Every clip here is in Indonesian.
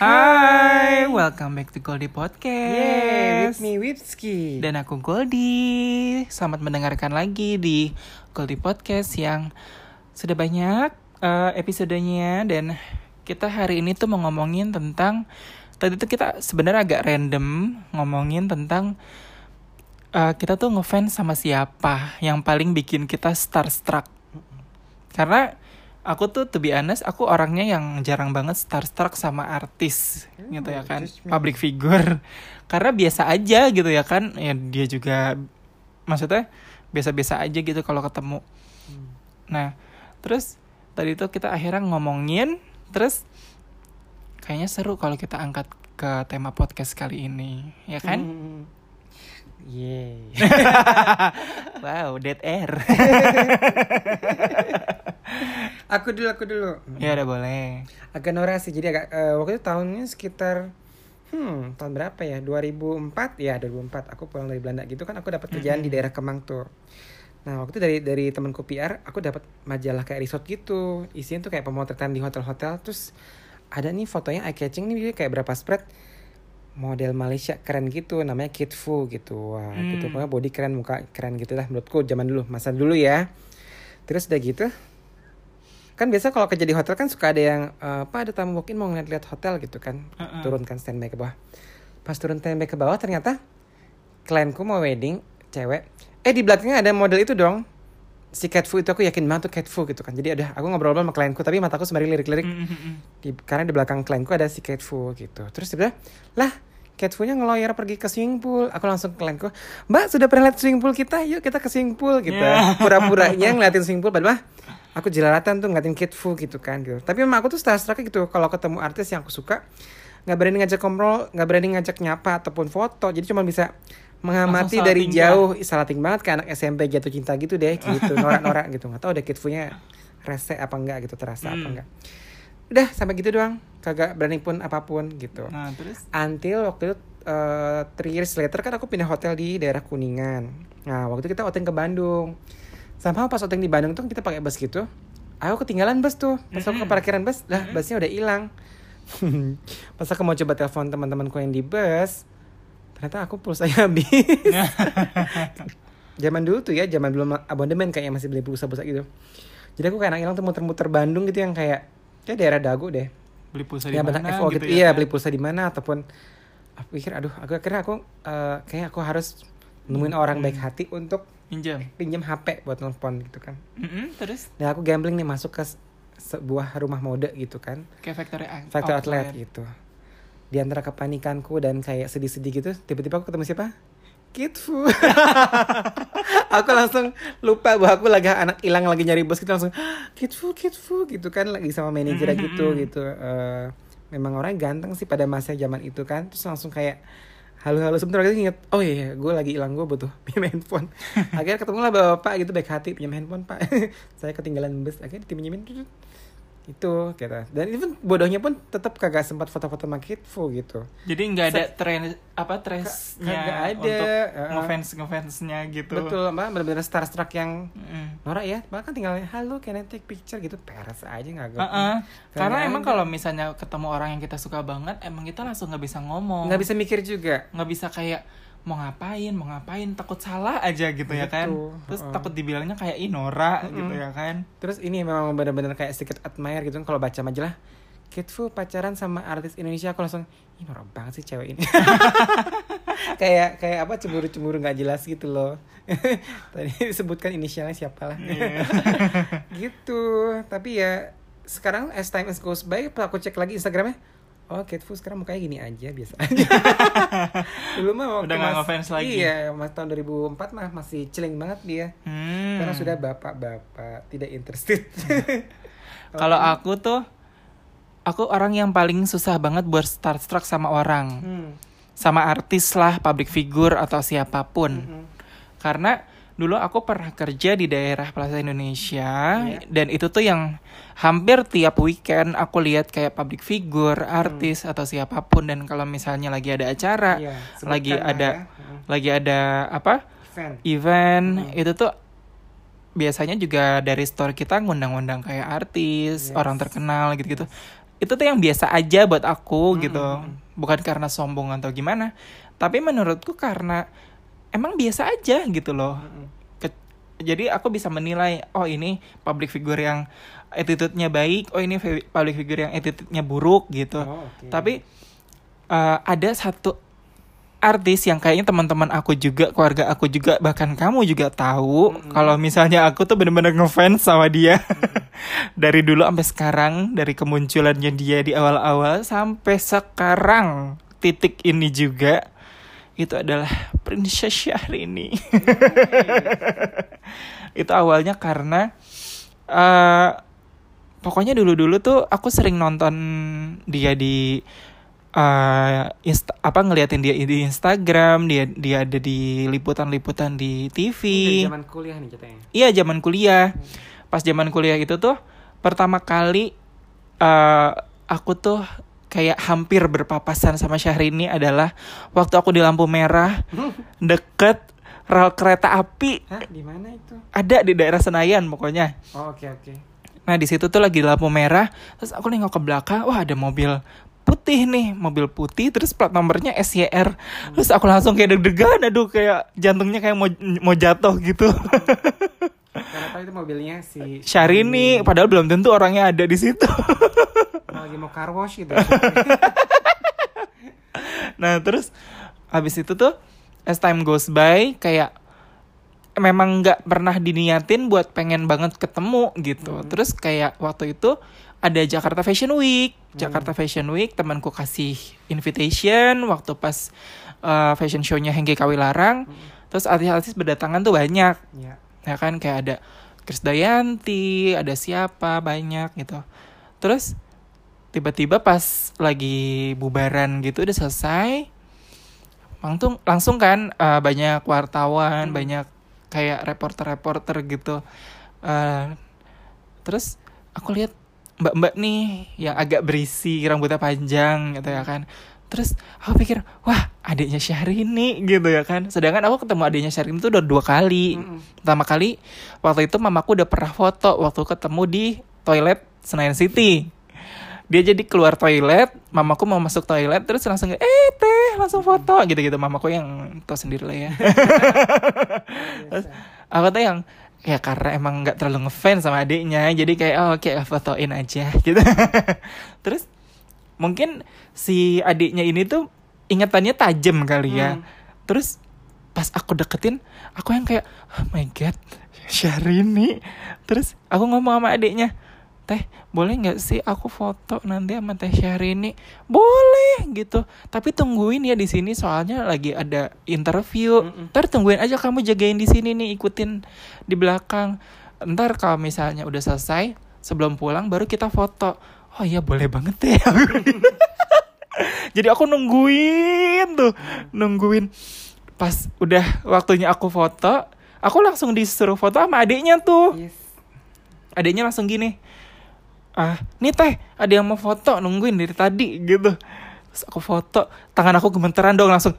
Hai, welcome back to Goldie Podcast. Yeay, with me Wipski. Dan aku Goldie. Selamat mendengarkan lagi di Goldie Podcast yang sudah banyak uh, episodenya dan kita hari ini tuh mau ngomongin tentang tadi tuh kita sebenarnya agak random ngomongin tentang uh, kita tuh ngefans sama siapa yang paling bikin kita starstruck. Karena aku tuh to be honest aku orangnya yang jarang banget starstruck sama artis Hmm, gitu ya kan. public figure. Karena biasa aja gitu ya kan. Ya dia juga maksudnya biasa-biasa aja gitu kalau ketemu. Hmm. nah terus tadi tuh kita akhirnya ngomongin terus kayaknya seru kalau kita angkat ke tema podcast kali ini ya kan? Hmm. Yeay. wow dead air aku dulu, aku dulu. ya udah boleh. Agak norak sih, jadi agak eh, waktu itu tahunnya sekitar hmm tahun berapa ya? 2004 ya 2004 aku pulang dari Belanda gitu kan aku dapat kerjaan di daerah Kemang tuh. Nah waktu itu dari dari temanku PR aku dapat majalah kayak resort gitu. Isinya tuh kayak pemotretan di hotel-hotel. Terus ada nih fotonya eye catching nih dia kayak berapa spread. Model Malaysia keren gitu namanya Kid Fu gitu. Wah Hmm. gitu pokoknya body keren muka keren gitu lah menurutku zaman dulu masa dulu ya. Terus udah gitu kan biasa kalau kerja di hotel kan suka ada yang eh, apa ada tamu walk-in mau ngeliat-liat hotel gitu kan. Heeh. turunkan standby ke bawah. Pas turun standby ke bawah ternyata klienku mau wedding cewek. Eh di belakangnya ada model itu dong. Si Cat Fu itu aku yakin banget tuh Cat Fu gitu kan. Jadi ada aku ngobrol sama klienku tapi mataku sembari lirik-lirik. Mm, mm, mm. di, karena di belakang klienku ada si Cat Fu gitu. Terus dia bilang lah Cat Fu-nya ngeloyor pergi ke swimming pool. Aku langsung ke klienku mbak sudah pernah lihat swimming pool kita? Yuk kita ke swimming pool gitu. Ya. pura-puranya ngeliatin swimming pool padahal aku jelalatan tuh ngeliatin Cat Fu gitu kan gitu. Tapi memang aku tuh starstruck gitu. Kalau ketemu artis yang aku suka nggak berani ngajak ngobrol nggak berani ngajak nyapa ataupun foto. Jadi cuma bisa mengamati dari jauh salating banget kayak anak SMP jatuh cinta gitu deh gitu. Norak-norak gitu. Nggak tahu deh Kid Fu-nya rese apa enggak gitu terasa apa Hmm. enggak udah sampai gitu doang. Kagak berani pun apa pun gitu. Nah terus? Until waktu itu eh, three years later kan aku pindah hotel di daerah kuningan. Nah waktu itu kita outing ke Bandung sama pas outing di Bandung tuh kita pakai bus gitu aku ketinggalan bus tuh. Pas aku ke parkiran bus lah busnya udah hilang. Pas aku mau coba telepon teman-temanku yang di bus ternyata aku pulsanya habis. Zaman dulu tuh ya zaman belum abonemen kayaknya masih beli pulsa-pulsa gitu. Jadi aku kayak anak hilang tuh muter-muter Bandung gitu yang kayak kayak daerah Dago deh. Beli pulsa di ya mana banyak FO gitu, ya iya kan? beli pulsa di mana ataupun aku pikir aduh aku akhirnya aku eh, kayak aku harus nemuin orang Hmm. baik hati untuk pinjam. pinjam HP buat nelfon gitu kan. Mm-mm, terus? Dan aku gambling nih masuk ke se- sebuah rumah mode gitu kan. Kayak factory factory outlet. outlet. gitu. Di antara kepanikanku dan kayak sedih-sedih gitu tiba-tiba aku ketemu siapa? Kitfu. Aku langsung lupa bahwa aku lagi anak hilang lagi nyari bos gitu langsung Kitfu Kitfu gitu kan lagi sama manajer Mm-mm. gitu gitu. Eh, memang orang ganteng sih pada masa zaman itu kan. Terus langsung kayak halo-halo sebentar lagi inget oh iya gue lagi hilang gue butuh pinjam handphone. Akhirnya ketemu lah bapak gitu baik hati pinjam handphone pak. Saya ketinggalan bus akhirnya dipinjemin itu gitu dan pun bodohnya pun tetap kagak sempat foto-foto sama Kitfu gitu. Jadi nggak ada Se- tren apa trendnya kagak ada, untuk uh-uh. ngefans ngefansnya gitu. Betul mbak benar-benar starstruck yang Mm. norak ya. Bahkan tinggal halo can I take picture? gitu. Peres aja nggak Uh-uh. Kagak Karena emang kalau misalnya ketemu orang yang kita suka banget, emang kita langsung nggak bisa ngomong, nggak bisa mikir juga. Nggak bisa kayak mau ngapain, mau ngapain, takut salah aja gitu ya kan. Terus Uh-uh. takut dibilangnya kayak Inora Mm-mm. gitu ya kan. terus ini memang benar-benar kayak sedikit admire gitu kalau baca majalah Kitfu pacaran sama artis Indonesia aku langsung ini norak banget sih cewek ini kayak kayak apa cemburu-cemburu nggak jelas gitu loh tadi disebutkan inisialnya siapa lah Iya. gitu tapi ya sekarang as time goes by aku cek lagi Instagramnya oh Kitfu sekarang mukanya gini aja biasa aja dulu mah waktu Udah mas- ngefans lagi. iya mas tahun 2004 mah masih celing banget dia Hmm. karena sudah bapak-bapak tidak interested Kalau aku tuh, aku orang yang paling susah banget buat starstruck sama orang, Hmm. sama artis lah, public figure atau siapa pun. Mm-mm. karena dulu aku pernah kerja di daerah Plaza Indonesia Iya. dan itu tuh yang hampir tiap weekend aku lihat kayak public figure, Hmm. artis atau siapa pun dan kalau misalnya lagi ada acara, Iya, lagi ada ya. Mm. lagi ada apa event event Hmm. itu tuh biasanya juga dari store kita ngundang-ngundang kayak artis, Yes. orang terkenal gitu-gitu. itu tuh yang biasa aja buat aku Hmm, gitu hmm, bukan karena sombong atau gimana tapi menurutku karena emang biasa aja gitu loh. Ke- jadi aku bisa menilai oh ini public figure yang attitude-nya baik oh ini public figure yang attitude-nya buruk gitu Oh, oke. tapi eh, ada satu artis yang kayaknya teman-teman aku juga keluarga aku juga bahkan kamu juga tahu Mm-mm. kalau misalnya aku tuh bener-bener ngefans sama dia dari dulu sampai sekarang dari kemunculannya dia di awal-awal sampai sekarang titik ini juga itu adalah Princess Syahrini. Itu awalnya karena eh pokoknya dulu-dulu tuh aku sering nonton dia di eh insta- apa ngeliatin dia di Instagram dia dia ada di liputan-liputan di TV Dari zaman kuliah nih ceritanya. iya zaman kuliah. Pas zaman kuliah itu tuh pertama kali eh aku tuh kayak hampir berpapasan sama Syahrini adalah waktu aku di lampu merah deket rel kereta api Hah, di mana itu? ada di daerah Senayan pokoknya Oh, oke oke. Nah di situ tuh lagi di lampu merah, terus aku nengok ke belakang, wah ada mobil putih nih, mobil putih, terus plat nomornya SYR, terus aku langsung kayak deg-degan, aduh kayak jantungnya kayak mau mau jatuh gitu. Karena itu mobilnya si Syahrini, padahal belum tentu orangnya ada di situ. lagi mau car wash gitu. nah terus habis itu tuh as time goes by kayak memang nggak pernah diniatin buat pengen banget ketemu gitu. Terus kayak waktu itu ada Jakarta Fashion Week. Jakarta Fashion Week temanku kasih invitation waktu pas uh, fashion show-nya Hengki Kawilarang. Terus artis-artis berdatangan tuh banyak. ya. Ya kan kayak ada Krisdayanti, ada siapa banyak gitu. Terus tiba-tiba pas lagi bubaran gitu udah selesai langsung langsung kan uh, banyak wartawan banyak kayak reporter-reporter gitu. Uh, terus aku lihat mbak-mbak nih yang agak berisi rambutnya panjang gitu ya kan. Terus aku pikir wah adiknya Syahrini gitu ya kan. Sedangkan aku ketemu adiknya Syahrini itu udah dua kali. Mm-mm. pertama kali waktu itu mamaku udah pernah foto waktu ketemu di toilet Senayan City dia jadi keluar toilet mamaku mau masuk toilet terus langsung eh teh langsung foto gitu gitu mamaku yang tau sendiri lah ya Biasa. aku tuh yang ya karena emang nggak terlalu ngefans sama adiknya jadi kayak oh, oke fotoin aja gitu terus mungkin si adiknya ini tuh ingatannya tajam kali ya Hmm. terus pas aku deketin aku yang kayak oh my god Syahrini terus aku ngomong sama adiknya teh boleh nggak sih aku foto nanti sama teh Syahrini? Boleh gitu. Tapi tungguin ya di sini soalnya lagi ada interview. Mm-mm. ntar tungguin aja kamu jagain di sini nih ikutin di belakang. Ntar kalau misalnya udah selesai sebelum pulang baru kita foto. Oh iya boleh banget deh jadi aku nungguin tuh nungguin. Pas udah waktunya aku foto aku langsung disuruh foto sama adiknya tuh. Yes. adiknya langsung gini ah nih teh ada yang mau foto nungguin dari tadi gitu. Terus aku foto tangan aku gemeteran dong langsung.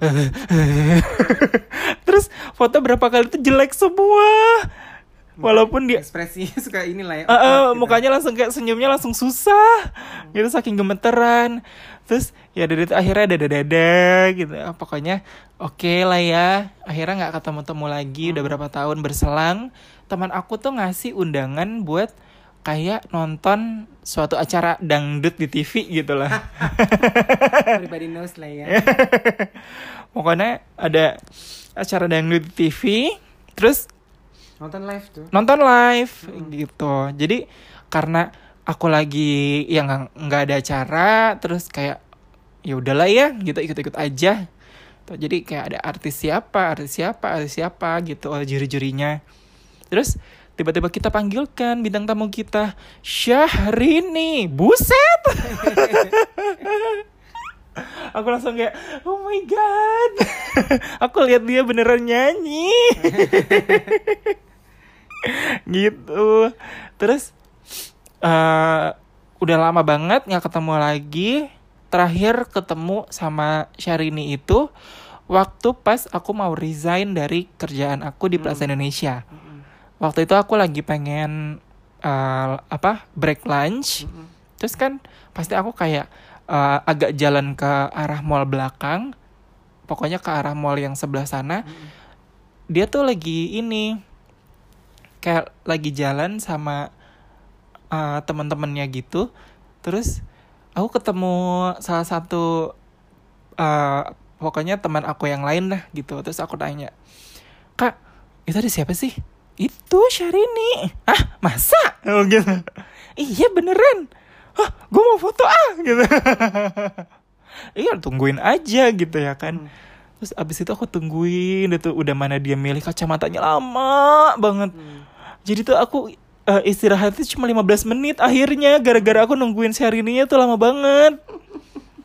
Terus foto berapa kali itu jelek semua. Walaupun dia Ekspresinya suka inilah ya. Awkward gitu. mukanya langsung kayak senyumnya langsung susah. Gitu saking gemeteran. Terus ya dari itu akhirnya dada dada gitu. Ah, pokoknya oke lah ya. Akhirnya nggak ketemu temu lagi udah berapa tahun berselang. Teman aku tuh ngasih undangan buat kayak nonton suatu acara dangdut di TV gitu lah. Everybody knows lah ya. pokoknya ada acara dangdut di TV terus Nonton live tuh. nonton live gitu. Jadi karena aku lagi yang nggak- ada acara terus kayak ya udahlah ya gitu ikut-ikut aja. Tuh, jadi kayak ada artis siapa artis siapa artis siapa gitu juri-jurinya. Terus tiba-tiba kita panggilkan bintang tamu kita. Syahrini. Buset. Aku langsung kayak oh my god. Aku lihat dia beneran nyanyi. Gitu. Terus eh udah lama banget nggak ketemu lagi. Terakhir ketemu sama Syahrini itu waktu pas aku mau resign dari kerjaan aku di Plaza Indonesia. Mm-mm. Waktu itu aku lagi pengen eh, apa break lunch. Mm-mm. terus kan pasti aku kayak uh, agak jalan ke arah mall belakang. Pokoknya ke arah mall yang sebelah sana. Dia tuh lagi ini kayak lagi jalan sama uh, teman-temannya gitu. Terus aku ketemu salah satu uh, pokoknya teman aku yang lain lah gitu. Terus aku tanya kak itu ada siapa sih itu Syahrini. Ah masa? Oh, gitu. Iya beneran. Ah gue mau foto ah gitu. Iya tungguin aja gitu ya kan. Terus abis itu aku tungguin itu udah mana dia milih kacamatanya lama banget. Jadi tuh aku uh, istirahatnya cuma 15 menit akhirnya gara-gara aku nungguin Syahrini tuh lama banget.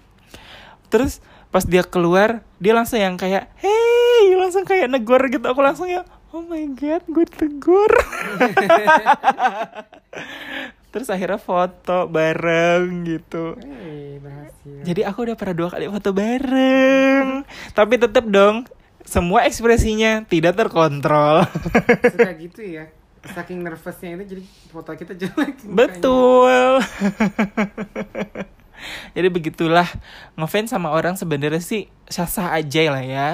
Terus pas dia keluar dia langsung yang kayak hey langsung kayak negor gitu. Aku langsung ya oh my god gue tegur terus akhirnya foto bareng gitu Hei, berhasil. jadi aku udah pernah dua kali foto bareng tapi tetap dong semua ekspresinya tidak terkontrol Suka gitu ya. Saking nervousnya itu jadi foto kita jelek. betul jadi begitulah ngefans sama orang sebenarnya sih sah-sah aja lah ya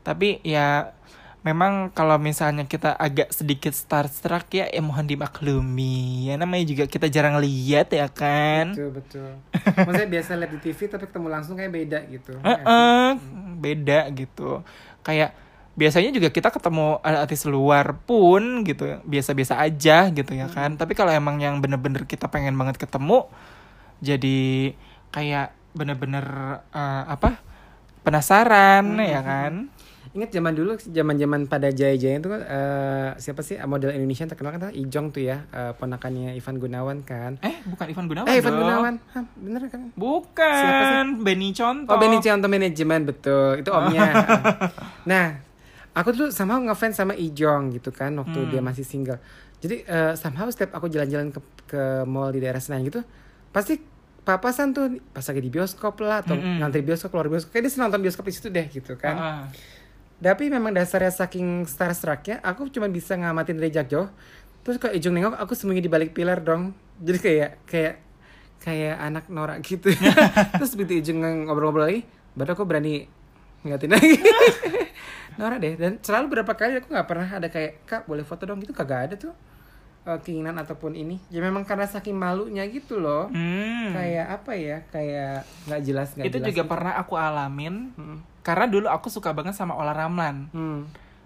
tapi ya memang kalau misalnya kita agak sedikit starstruck ya, ya mohon dimaklumi. Ya namanya juga kita jarang lihat ya kan? Betul betul. Maksudnya biasa lihat di TV tapi ketemu langsung kayak beda gitu. Heeh, beda gitu. Kayak biasanya juga kita ketemu artis luar pun gitu biasa-biasa aja gitu ya kan? Tapi kalau emang yang bener-bener kita pengen banget ketemu jadi kayak bener-bener eh, apa? Penasaran ya kan Ingat zaman dulu, zaman-zaman pada jaya-jaya itu kan eh, siapa sih model Indonesia yang terkenal kan Ijong tuh ya, eh, ponakannya Ivan Gunawan kan. eh bukan Ivan Gunawan eh Ivan dong. Gunawan, Hah, bener kan? Siapa bukan Benny Contoh Oh Benny Contoh manajemen betul, itu omnya. nah, aku tuh sama ngefans sama Ijong gitu kan waktu Hmm. dia masih single. Jadi eh, somehow setiap aku jalan-jalan ke ke mall di daerah Senayan gitu, pasti papasan tuh pas lagi di bioskop lah atau Mm-mm. ngantri bioskop keluar bioskop kayak dia senang nonton bioskop di situ deh gitu kan. Heeh. Tapi memang dasarnya saking starstrucknya, aku cuma bisa ngamatin dari jarak jauh. Terus kalau Ijung nengok, aku sembunyi di balik pilar dong. Jadi kayak kayak kayak anak norak gitu. Terus begitu Ijung ngobrol-ngobrol lagi, baru aku berani ngeliatin lagi. norak deh. Dan selalu berapa kali aku nggak pernah ada kayak kak boleh foto dong gitu kagak ada tuh eh, keinginan ataupun ini. Ya memang karena saking malunya gitu loh. Hmm. Kayak apa ya? Kayak nggak jelas nggak itu jelas juga gitu. pernah aku alamin Hmm. Karena dulu aku suka banget sama Ola Ramlan. Hmm.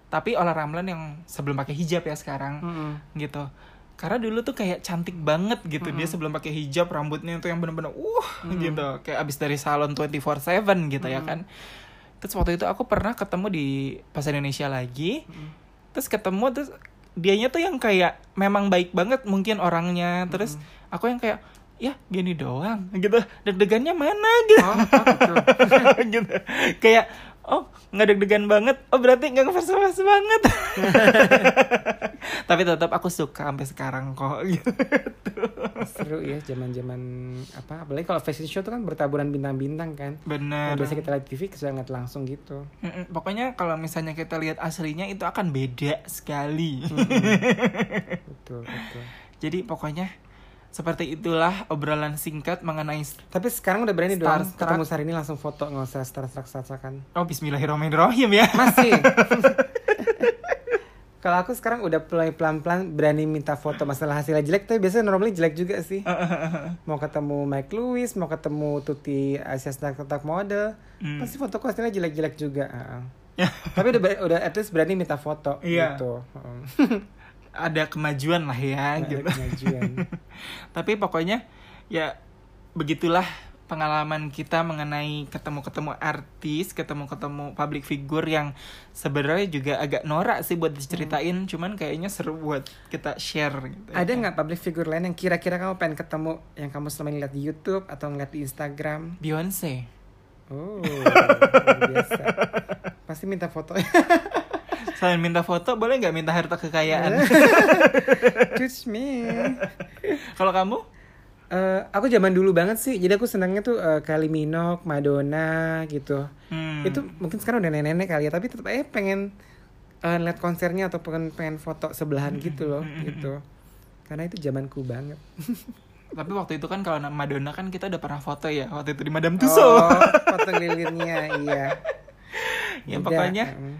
tapi Ola Ramlan yang sebelum pakai hijab ya sekarang Hmm. gitu. Karena dulu tuh kayak cantik banget gitu. Dia sebelum pakai hijab rambutnya tuh yang bener-bener uh gitu. Kayak abis dari salon 24/7 gitu ya kan. Terus waktu itu aku pernah ketemu di pasar Indonesia lagi. Terus ketemu terus dianya tuh yang kayak memang baik banget mungkin orangnya. Terus aku yang kayak ya gini doang gitu. Deg-degannya mana gitu. Oh, oh, gitu. Kayak oh nggak deg-degan banget. Oh berarti nggak ngefans banget. Tapi tetap aku suka sampai sekarang kok gitu. Seru ya zaman zaman apa apalagi kalau fashion show tuh kan bertaburan bintang-bintang kan. Yang biasa kita lihat TV bisa ngeliat langsung gitu. Mm-mm, pokoknya kalau misalnya kita lihat aslinya itu akan beda sekali. Betul betul. Jadi pokoknya seperti itulah obrolan singkat mengenai tapi sekarang udah berani dong ketemu Sarini langsung foto nggak usah starstruck starstruckan oh Bismillahirrahmanirrahim ya masih kalau aku sekarang udah mulai pelan-pelan berani minta foto masalah hasilnya jelek tapi biasanya normally jelek juga sih mau ketemu Mike Lewis mau ketemu Tuti Asia Snack Top Model Hmm. pasti fotoku hasilnya jelek-jelek juga tapi udah udah at least berani minta foto Iya. gitu. Ada kemajuan lah ya Ada gitu kemajuan. tapi pokoknya ya begitulah pengalaman kita mengenai ketemu-ketemu artis, ketemu-ketemu public figure yang sebenarnya juga agak norak sih buat diceritain, cuman kayaknya seru buat kita share gitu. Ada nggak public figure lain yang kira-kira kamu pengen ketemu yang kamu selama ini lihat di YouTube atau ngeliat di Instagram? Beyonce. Oh, biasa. Pasti minta foto. Selain minta foto, boleh nggak minta harta kekayaan? Touch me. Kalau kamu? Eh, aku zaman dulu banget sih. Jadi aku senangnya tuh eh, Kylie Minogue, Madonna gitu. Hmm. Itu mungkin sekarang udah nenek-nenek kali ya, tapi tetap aja pengen eh, lihat konsernya atau pengen pengen foto sebelahan gitu loh, gitu. Karena itu zamanku banget. Tapi waktu itu kan kalau Madonna kan kita udah pernah foto ya waktu itu di Madame Tussauds. Oh, foto lilinnya, iya. ya pokoknya Mm.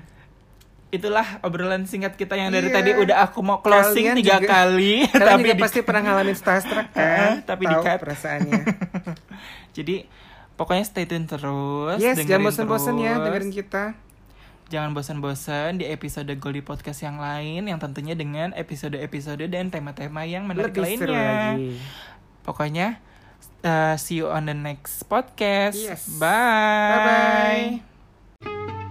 Itulah obrolan singkat kita yang dari Iya. tadi udah aku mau closing Kalian tiga juga- kali Kalian tapi juga di- pasti pernah ngalamin starstruck kan? tapi Tahu di-cut. perasaannya. jadi pokoknya stay tune terus yes, jangan bosan-bosan ya dengerin kita. Jangan bosan-bosan di episode Goldie Podcast yang lain yang tentunya dengan episode-episode dan tema-tema yang menarik Lebih seru lainnya. lagi. Pokoknya uh, see you on the next podcast. Yes. Bye. Bye-bye.